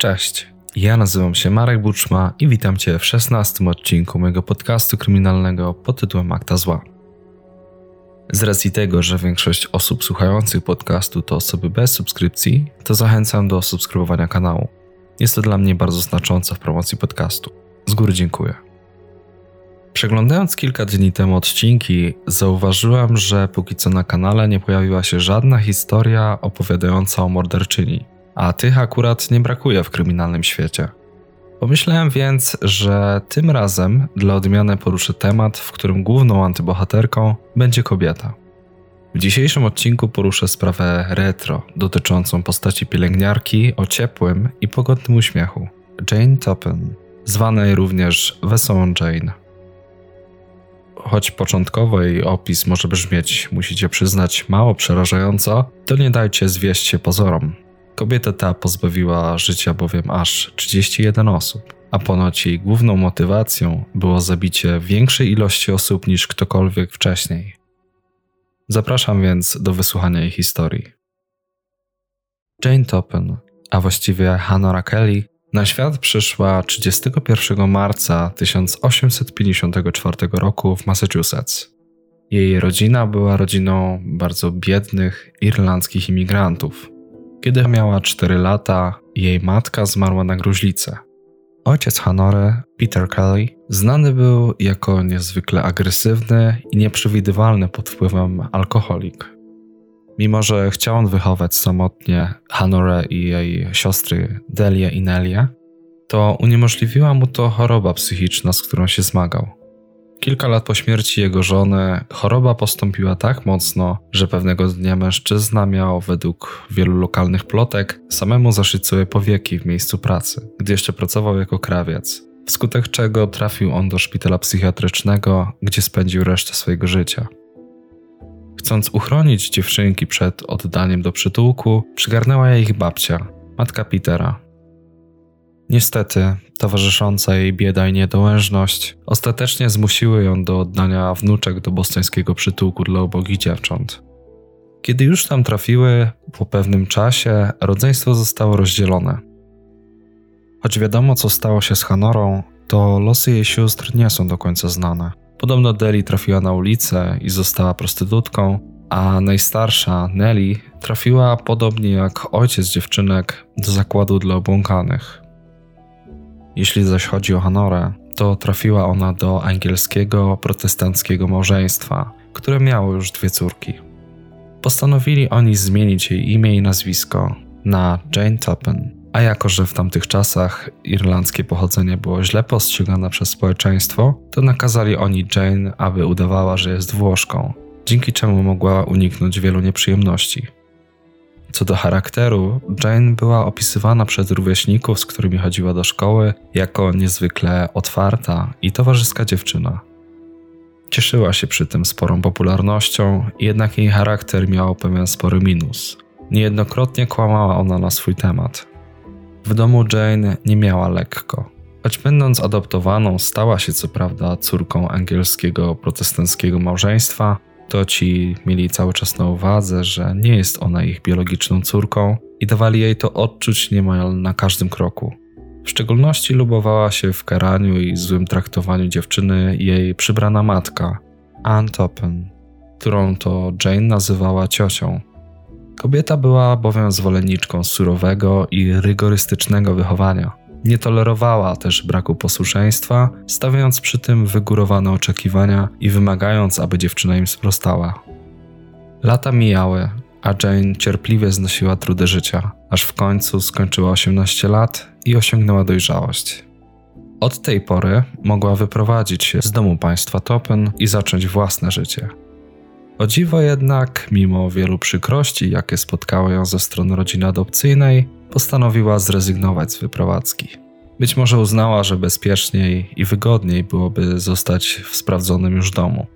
Cześć, ja nazywam się Marek Buczma i witam Cię w 16 odcinku mojego podcastu kryminalnego pod tytułem Akta Zła. Z racji tego, że większość osób słuchających podcastu to osoby bez subskrypcji, to zachęcam do subskrybowania kanału. Jest to dla mnie bardzo znaczące w promocji podcastu. Z góry dziękuję. Przeglądając kilka dni temu odcinki, zauważyłem, że póki co na kanale nie pojawiła się żadna historia opowiadająca o morderczyni, a tych akurat nie brakuje w kryminalnym świecie. Pomyślałem więc, że tym razem dla odmiany poruszę temat, w którym główną antybohaterką będzie kobieta. W dzisiejszym odcinku poruszę sprawę retro dotyczącą postaci pielęgniarki o ciepłym i pogodnym uśmiechu Jane Toppen, zwanej również Wesołą Jane. Choć początkowo jej opis może brzmieć, musicie przyznać, mało przerażająco, to nie dajcie zwieść się pozorom. Kobieta ta pozbawiła życia bowiem aż 31 osób, a ponoć jej główną motywacją było zabicie większej ilości osób niż ktokolwiek wcześniej. Zapraszam więc do wysłuchania jej historii. Jane Toppen, a właściwie Hannah Kelly, na świat przyszła 31 marca 1854 roku w Massachusetts. Jej rodzina była rodziną bardzo biednych irlandzkich imigrantów. Kiedy miała 4 lata, jej matka zmarła na gruźlicę. Ojciec Hanory, Peter Kelly, znany był jako niezwykle agresywny i nieprzewidywalny pod wpływem alkoholik. Mimo, że chciał on wychować samotnie Hanorę i jej siostry Delię i Nelię, to uniemożliwiła mu to choroba psychiczna, z którą się zmagał. Kilka lat po śmierci jego żony choroba postąpiła tak mocno, że pewnego dnia mężczyzna miał, według wielu lokalnych plotek, samemu zaszyć sobie powieki w miejscu pracy, gdy jeszcze pracował jako krawiec, wskutek czego trafił on do szpitala psychiatrycznego, gdzie spędził resztę swojego życia. Chcąc uchronić dziewczynki przed oddaniem do przytułku, przygarnęła je ich babcia, matka Petera. Niestety, towarzysząca jej bieda i niedołężność ostatecznie zmusiły ją do oddania wnuczek do bostońskiego przytułku dla ubogich dziewcząt. Kiedy już tam trafiły, po pewnym czasie rodzeństwo zostało rozdzielone. Choć wiadomo, co stało się z Hanorą, to losy jej sióstr nie są do końca znane. Podobno Deli trafiła na ulicę i została prostytutką, a najstarsza, Nelly, trafiła podobnie jak ojciec dziewczynek do zakładu dla obłąkanych. Jeśli zaś chodzi o Hanorę, to trafiła ona do angielskiego protestanckiego małżeństwa, które miało już dwie córki. Postanowili oni zmienić jej imię i nazwisko na Jane Toppen, a jako że w tamtych czasach irlandzkie pochodzenie było źle postrzegane przez społeczeństwo, to nakazali oni Jane, aby udawała, że jest Włoszką, dzięki czemu mogła uniknąć wielu nieprzyjemności. Co do charakteru, Jane była opisywana przez rówieśników, z którymi chodziła do szkoły, jako niezwykle otwarta i towarzyska dziewczyna. Cieszyła się przy tym sporą popularnością, jednak jej charakter miał pewien spory minus. Niejednokrotnie kłamała ona na swój temat. W domu Jane nie miała lekko. Choć będąc adoptowaną, stała się co prawda córką angielskiego protestanckiego małżeństwa, to ci mieli cały czas na uwadze, że nie jest ona ich biologiczną córką i dawali jej to odczuć niemal na każdym kroku. W szczególności lubowała się w karaniu i złym traktowaniu dziewczyny jej przybrana matka, Ann Toppen, którą to Jane nazywała ciocią. Kobieta była bowiem zwolenniczką surowego i rygorystycznego wychowania. Nie tolerowała też braku posłuszeństwa, stawiając przy tym wygórowane oczekiwania i wymagając, aby dziewczyna im sprostała. Lata mijały, a Jane cierpliwie znosiła trudy życia, aż w końcu skończyła 18 lat i osiągnęła dojrzałość. Od tej pory mogła wyprowadzić się z domu państwa Topen i zacząć własne życie. O dziwo jednak, mimo wielu przykrości, jakie spotkały ją ze strony rodziny adopcyjnej, postanowiła zrezygnować z wyprowadzki. Być może uznała, że bezpieczniej i wygodniej byłoby zostać w sprawdzonym już domu.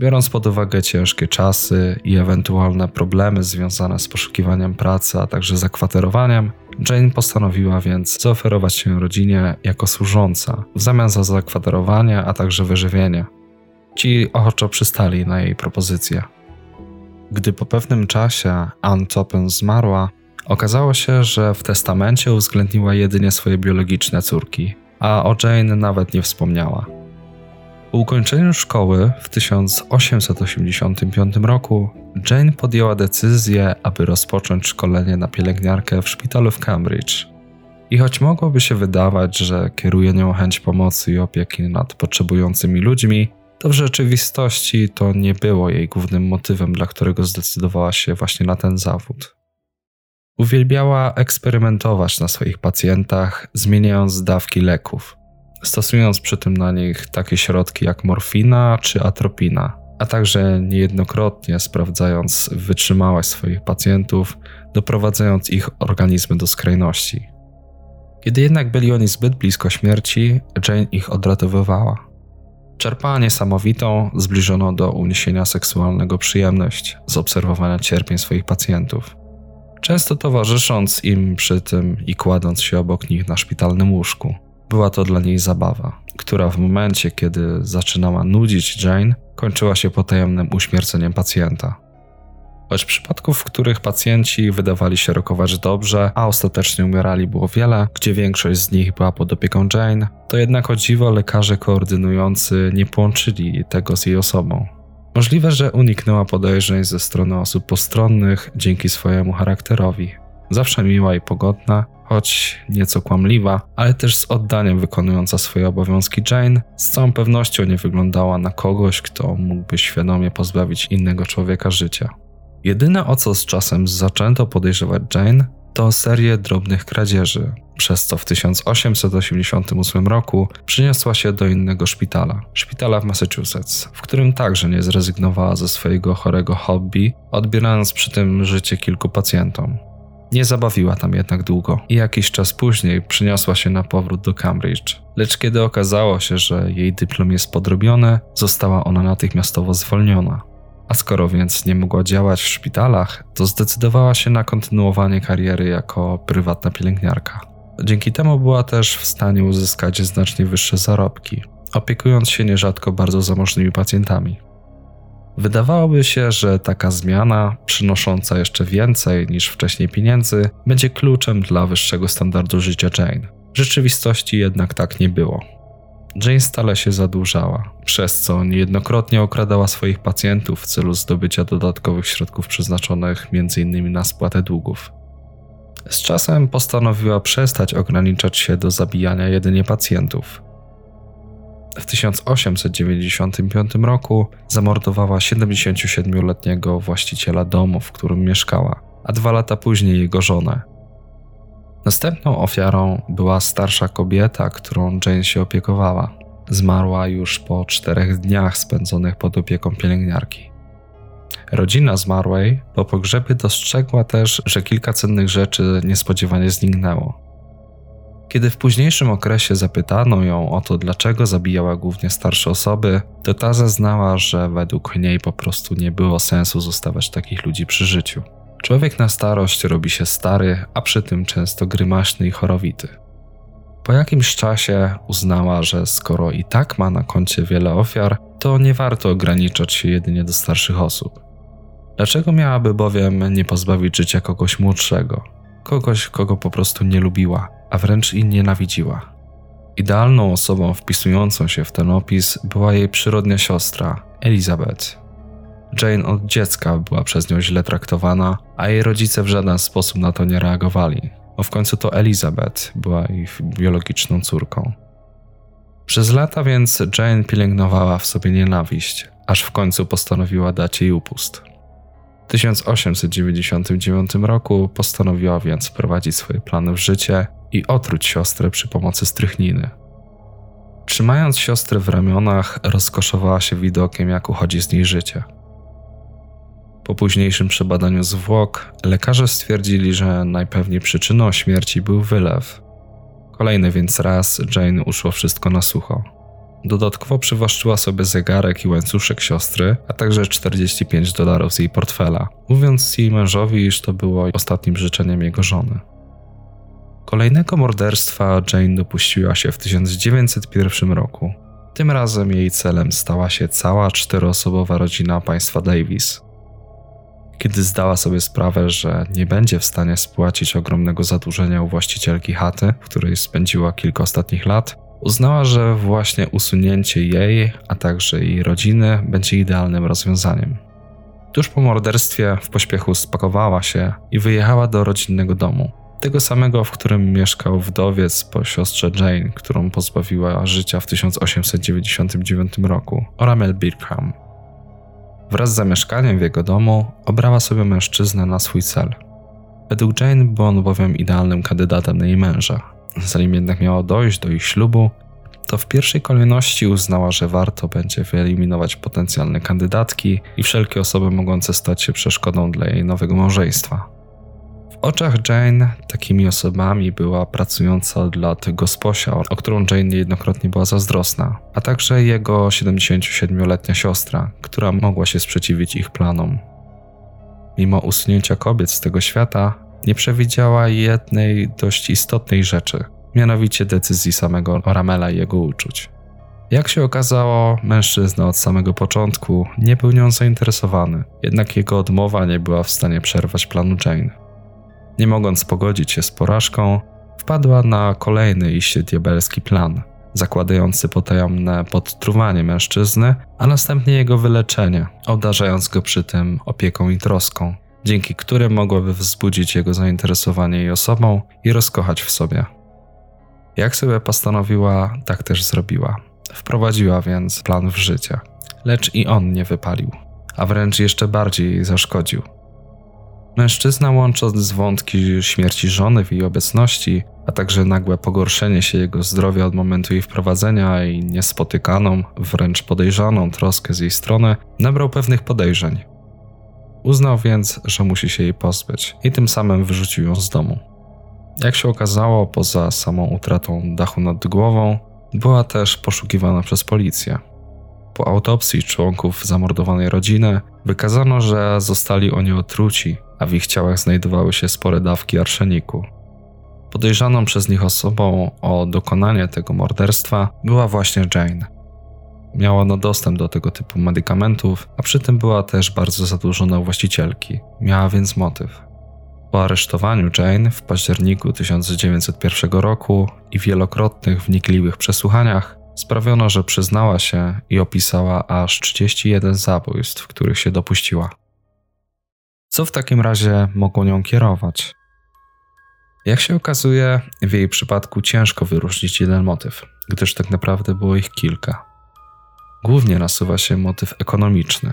Biorąc pod uwagę ciężkie czasy i ewentualne problemy związane z poszukiwaniem pracy, a także zakwaterowaniem, Jane postanowiła więc zaoferować się rodzinie jako służąca w zamian za zakwaterowanie, a także wyżywienie. Ci ochoczo przystali na jej propozycję. Gdy po pewnym czasie Ann Toppen zmarła, Okazało się, że w testamencie uwzględniła jedynie swoje biologiczne córki, a o Jane nawet nie wspomniała. Po ukończeniu szkoły w 1885 roku Jane podjęła decyzję, aby rozpocząć szkolenie na pielęgniarkę w szpitalu w Cambridge. I choć mogłoby się wydawać, że kieruje nią chęć pomocy i opieki nad potrzebującymi ludźmi, to w rzeczywistości to nie było jej głównym motywem, dla którego zdecydowała się właśnie na ten zawód. Uwielbiała eksperymentować na swoich pacjentach, zmieniając dawki leków, stosując przy tym na nich takie środki jak morfina czy atropina, a także niejednokrotnie sprawdzając wytrzymałość swoich pacjentów, doprowadzając ich organizmy do skrajności. Kiedy jednak byli oni zbyt blisko śmierci, Jane ich odratowywała. Czerpała niesamowitą, zbliżoną do uniesienia seksualnego przyjemność z obserwowania cierpień swoich pacjentów. Często towarzysząc im przy tym i kładąc się obok nich na szpitalnym łóżku. Była to dla niej zabawa, która w momencie, kiedy zaczynała nudzić Jane, kończyła się potajemnym uśmierceniem pacjenta. Choć przypadków, w których pacjenci wydawali się rokować dobrze, a ostatecznie umierali było wiele, gdzie większość z nich była pod opieką Jane, to jednak o dziwo lekarze koordynujący nie połączyli tego z jej osobą. Możliwe, że uniknęła podejrzeń ze strony osób postronnych dzięki swojemu charakterowi. Zawsze miła i pogodna, choć nieco kłamliwa, ale też z oddaniem wykonująca swoje obowiązki Jane, z całą pewnością nie wyglądała na kogoś, kto mógłby świadomie pozbawić innego człowieka życia. Jedyne o co z czasem zaczęto podejrzewać Jane, to serię drobnych kradzieży, przez co w 1888 roku przyniosła się do innego szpitala, szpitala w Massachusetts, w którym także nie zrezygnowała ze swojego chorego hobby, odbierając przy tym życie kilku pacjentom. Nie zabawiła tam jednak długo i jakiś czas później przyniosła się na powrót do Cambridge. Lecz kiedy okazało się, że jej dyplom jest podrobiony, została ona natychmiastowo zwolniona. A skoro więc nie mogła działać w szpitalach, to zdecydowała się na kontynuowanie kariery jako prywatna pielęgniarka. Dzięki temu była też w stanie uzyskać znacznie wyższe zarobki, opiekując się nierzadko bardzo zamożnymi pacjentami. Wydawałoby się, że taka zmiana, przynosząca jeszcze więcej niż wcześniej pieniędzy, będzie kluczem dla wyższego standardu życia Jane. W rzeczywistości jednak tak nie było. Jane stale się zadłużała, przez co niejednokrotnie okradała swoich pacjentów w celu zdobycia dodatkowych środków przeznaczonych m.in. na spłatę długów. Z czasem postanowiła przestać ograniczać się do zabijania jedynie pacjentów. W 1895 roku zamordowała 77-letniego właściciela domu, w którym mieszkała, a dwa lata później jego żonę, Następną ofiarą była starsza kobieta, którą Jane się opiekowała. Zmarła już po czterech dniach spędzonych pod opieką pielęgniarki. Rodzina zmarłej po pogrzebie dostrzegła też, że kilka cennych rzeczy niespodziewanie zniknęło. Kiedy w późniejszym okresie zapytano ją o to, dlaczego zabijała głównie starsze osoby, to ta zeznała, że według niej po prostu nie było sensu zostawiać takich ludzi przy życiu. Człowiek na starość robi się stary, a przy tym często grymaśny i chorowity. Po jakimś czasie uznała, że skoro i tak ma na koncie wiele ofiar, to nie warto ograniczać się jedynie do starszych osób. Dlaczego miałaby bowiem nie pozbawić życia kogoś młodszego, kogoś, kogo po prostu nie lubiła, a wręcz i nienawidziła? Idealną osobą wpisującą się w ten opis była jej przyrodnia siostra, Elizabeth, Jane od dziecka była przez nią źle traktowana, a jej rodzice w żaden sposób na to nie reagowali, bo w końcu to Elizabeth była ich biologiczną córką. Przez lata więc Jane pielęgnowała w sobie nienawiść, aż w końcu postanowiła dać jej upust. W 1899 roku postanowiła więc wprowadzić swoje plany w życie i otruć siostrę przy pomocy strychniny. Trzymając siostrę w ramionach, rozkoszowała się widokiem, jak uchodzi z niej życie. Po późniejszym przebadaniu zwłok lekarze stwierdzili, że najpewniej przyczyną śmierci był wylew. Kolejny więc raz Jane uszło wszystko na sucho. Dodatkowo przywłaszczyła sobie zegarek i łańcuszek siostry, a także 45 dolarów z jej portfela, mówiąc jej mężowi, iż to było ostatnim życzeniem jego żony. Kolejnego morderstwa Jane dopuściła się w 1901 roku. Tym razem jej celem stała się cała czteroosobowa rodzina państwa Davis. Kiedy zdała sobie sprawę, że nie będzie w stanie spłacić ogromnego zadłużenia u właścicielki chaty, w której spędziła kilka ostatnich lat, uznała, że właśnie usunięcie jej, a także jej rodziny będzie idealnym rozwiązaniem. Tuż po morderstwie w pośpiechu spakowała się i wyjechała do rodzinnego domu. Tego samego, w którym mieszkał wdowiec po siostrze Jane, którą pozbawiła życia w 1899 roku, Oramel Birkham. Wraz z zamieszkaniem w jego domu obrała sobie mężczyznę na swój cel. Według Jane był on bowiem idealnym kandydatem na jej męża. Zanim jednak miało dojść do ich ślubu, to w pierwszej kolejności uznała, że warto będzie wyeliminować potencjalne kandydatki i wszelkie osoby mogące stać się przeszkodą dla jej nowego małżeństwa. Oczach Jane takimi osobami była pracująca od lat gosposia, o którą Jane niejednokrotnie była zazdrosna, a także jego 77-letnia siostra, która mogła się sprzeciwić ich planom. Mimo usunięcia kobiet z tego świata, nie przewidziała jednej dość istotnej rzeczy – mianowicie decyzji samego Oramela i jego uczuć. Jak się okazało, mężczyzna od samego początku nie był nią zainteresowany, jednak jego odmowa nie była w stanie przerwać planu Jane. Nie mogąc pogodzić się z porażką, wpadła na kolejny iście diabelski plan, zakładający potajemne podtruwanie mężczyzny, a następnie jego wyleczenie, obdarzając go przy tym opieką i troską, dzięki którym mogłaby wzbudzić jego zainteresowanie jej osobą i rozkochać w sobie. Jak sobie postanowiła, tak też zrobiła. Wprowadziła więc plan w życie. Lecz i on nie wypalił, a wręcz jeszcze bardziej zaszkodził. Mężczyzna, łącząc wątki śmierci żony w jej obecności, a także nagłe pogorszenie się jego zdrowia od momentu jej wprowadzenia i niespotykaną, wręcz podejrzaną troskę z jej strony, nabrał pewnych podejrzeń. Uznał więc, że musi się jej pozbyć i tym samym wyrzucił ją z domu. Jak się okazało, poza samą utratą dachu nad głową, była też poszukiwana przez policję. Po autopsji członków zamordowanej rodziny wykazano, że zostali oni otruci, a w ich ciałach znajdowały się spore dawki arszeniku. Podejrzaną przez nich osobą o dokonanie tego morderstwa była właśnie Jane. Miała ona dostęp do tego typu medykamentów, a przy tym była też bardzo zadłużona u właścicielki. Miała więc motyw. Po aresztowaniu Jane w październiku 1901 roku i wielokrotnych wnikliwych przesłuchaniach sprawiono, że przyznała się i opisała aż 31 zabójstw, których się dopuściła. Co w takim razie mogło nią kierować? Jak się okazuje, w jej przypadku ciężko wyróżnić jeden motyw, gdyż tak naprawdę było ich kilka. Głównie nasuwa się motyw ekonomiczny.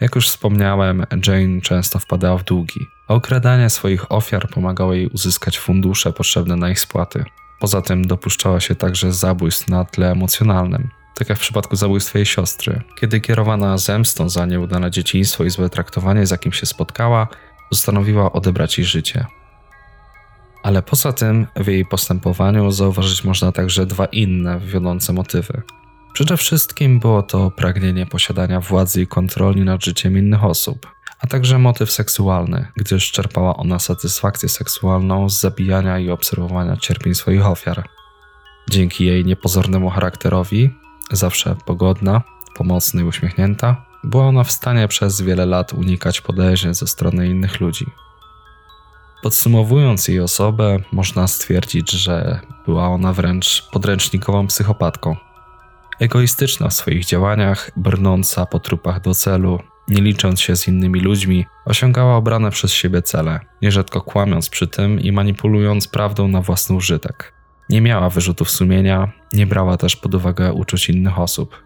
Jak już wspomniałem, Jane często wpadała w długi, a okradanie swoich ofiar pomagało jej uzyskać fundusze potrzebne na ich spłaty. Poza tym dopuszczała się także zabójstw na tle emocjonalnym, tak jak w przypadku zabójstwa jej siostry, kiedy kierowana zemstą za nieudane dzieciństwo i złe traktowanie, z jakim się spotkała, postanowiła odebrać jej życie. Ale poza tym w jej postępowaniu zauważyć można także dwa inne wiodące motywy – Przede wszystkim było to pragnienie posiadania władzy i kontroli nad życiem innych osób, a także motyw seksualny, gdyż czerpała ona satysfakcję seksualną z zabijania i obserwowania cierpień swoich ofiar. Dzięki jej niepozornemu charakterowi, zawsze pogodna, pomocna i uśmiechnięta, była ona w stanie przez wiele lat unikać podejrzeń ze strony innych ludzi. Podsumowując jej osobę, można stwierdzić, że była ona wręcz podręcznikową psychopatką egoistyczna w swoich działaniach, brnąca po trupach do celu, nie licząc się z innymi ludźmi, osiągała obrane przez siebie cele, nierzadko kłamiąc przy tym i manipulując prawdą na własny użytek. Nie miała wyrzutów sumienia, nie brała też pod uwagę uczuć innych osób.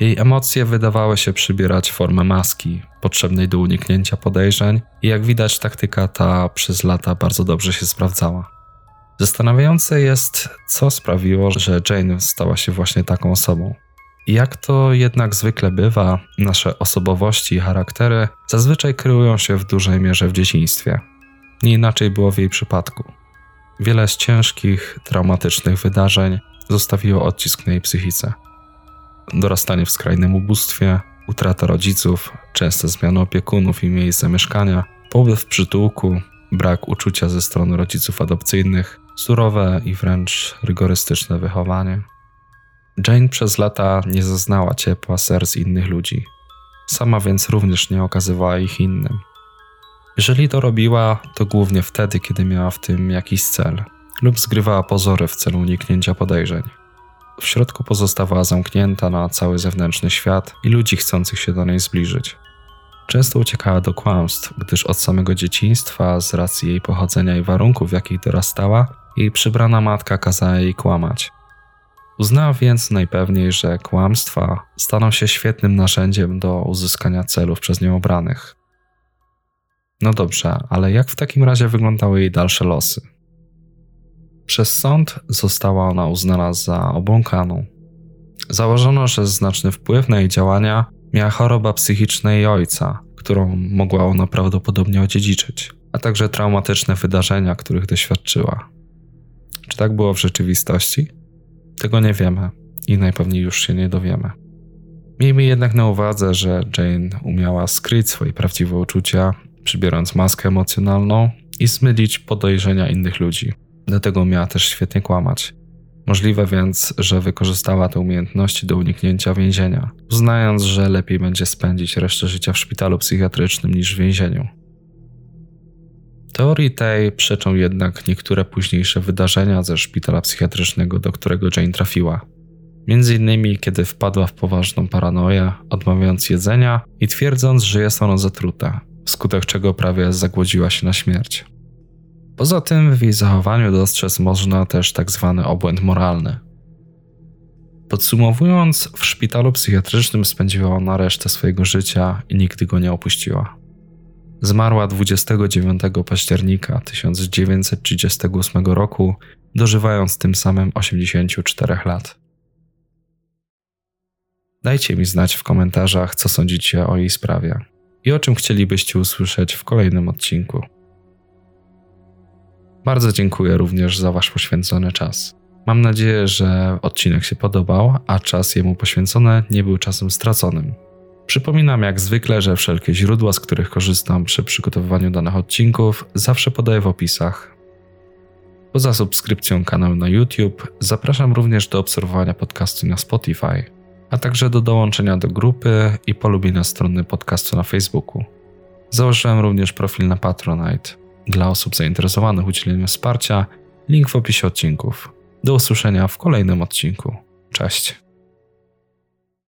Jej emocje wydawały się przybierać formę maski, potrzebnej do uniknięcia podejrzeń, i jak widać, taktyka ta przez lata bardzo dobrze się sprawdzała. Zastanawiające jest, co sprawiło, że Jane stała się właśnie taką osobą. Jak to jednak zwykle bywa, nasze osobowości i charaktery zazwyczaj kryją się w dużej mierze w dzieciństwie. Nie inaczej było w jej przypadku. Wiele z ciężkich, traumatycznych wydarzeń zostawiło odcisk na jej psychice. Dorastanie w skrajnym ubóstwie, utrata rodziców, częste zmiany opiekunów i miejsc zamieszkania, pobyt w przytułku, brak uczucia ze strony rodziców adopcyjnych, surowe i wręcz rygorystyczne wychowanie. Jane przez lata nie zaznała ciepła serc innych ludzi. Sama więc również nie okazywała ich innym. Jeżeli to robiła, to głównie wtedy, kiedy miała w tym jakiś cel lub zgrywała pozory w celu uniknięcia podejrzeń. W środku pozostawała zamknięta na cały zewnętrzny świat i ludzi chcących się do niej zbliżyć. Często uciekała do kłamstw, gdyż od samego dzieciństwa, z racji jej pochodzenia i warunków, w jakich dorastała, jej przybrana matka kazała jej kłamać. Uznała więc najpewniej, że kłamstwa staną się świetnym narzędziem do uzyskania celów przez nią obranych. No dobrze, ale jak w takim razie wyglądały jej dalsze losy? Przez sąd została ona uznana za obłąkaną. Założono, że znaczny wpływ na jej działania miała choroba psychiczna jej ojca, którą mogła ona prawdopodobnie odziedziczyć, a także traumatyczne wydarzenia, których doświadczyła. Czy tak było w rzeczywistości? Tego nie wiemy i najpewniej już się nie dowiemy. Miejmy jednak na uwadze, że Jane umiała skryć swoje prawdziwe uczucia, przybierając maskę emocjonalną i zmylić podejrzenia innych ludzi. Dlatego umiała też świetnie kłamać. Możliwe więc, że wykorzystała te umiejętności do uniknięcia więzienia, uznając, że lepiej będzie spędzić resztę życia w szpitalu psychiatrycznym niż w więzieniu. Teorii tej przeczą jednak niektóre późniejsze wydarzenia ze szpitala psychiatrycznego, do którego Jane trafiła. Między innymi, kiedy wpadła w poważną paranoję, odmawiając jedzenia i twierdząc, że jest ono zatrute, wskutek czego prawie zagłodziła się na śmierć. Poza tym w jej zachowaniu dostrzec można też tak zwany obłęd moralny. Podsumowując, w szpitalu psychiatrycznym spędziła ona resztę swojego życia i nigdy go nie opuściła. Zmarła 29 października 1938 roku, dożywając tym samym 84 lat. Dajcie mi znać w komentarzach, co sądzicie o jej sprawie i o czym chcielibyście usłyszeć w kolejnym odcinku. Bardzo dziękuję również za Wasz poświęcony czas. Mam nadzieję, że odcinek się podobał, a czas jemu poświęcony nie był czasem straconym. Przypominam jak zwykle, że wszelkie źródła, z których korzystam przy przygotowywaniu danych odcinków, zawsze podaję w opisach. Poza subskrypcją kanału na YouTube, zapraszam również do obserwowania podcastu na Spotify, a także do dołączenia do grupy i polubienia strony podcastu na Facebooku. Założyłem również profil na Patronite dla osób zainteresowanych udzieleniem wsparcia. Link w opisie odcinków. Do usłyszenia w kolejnym odcinku. Cześć.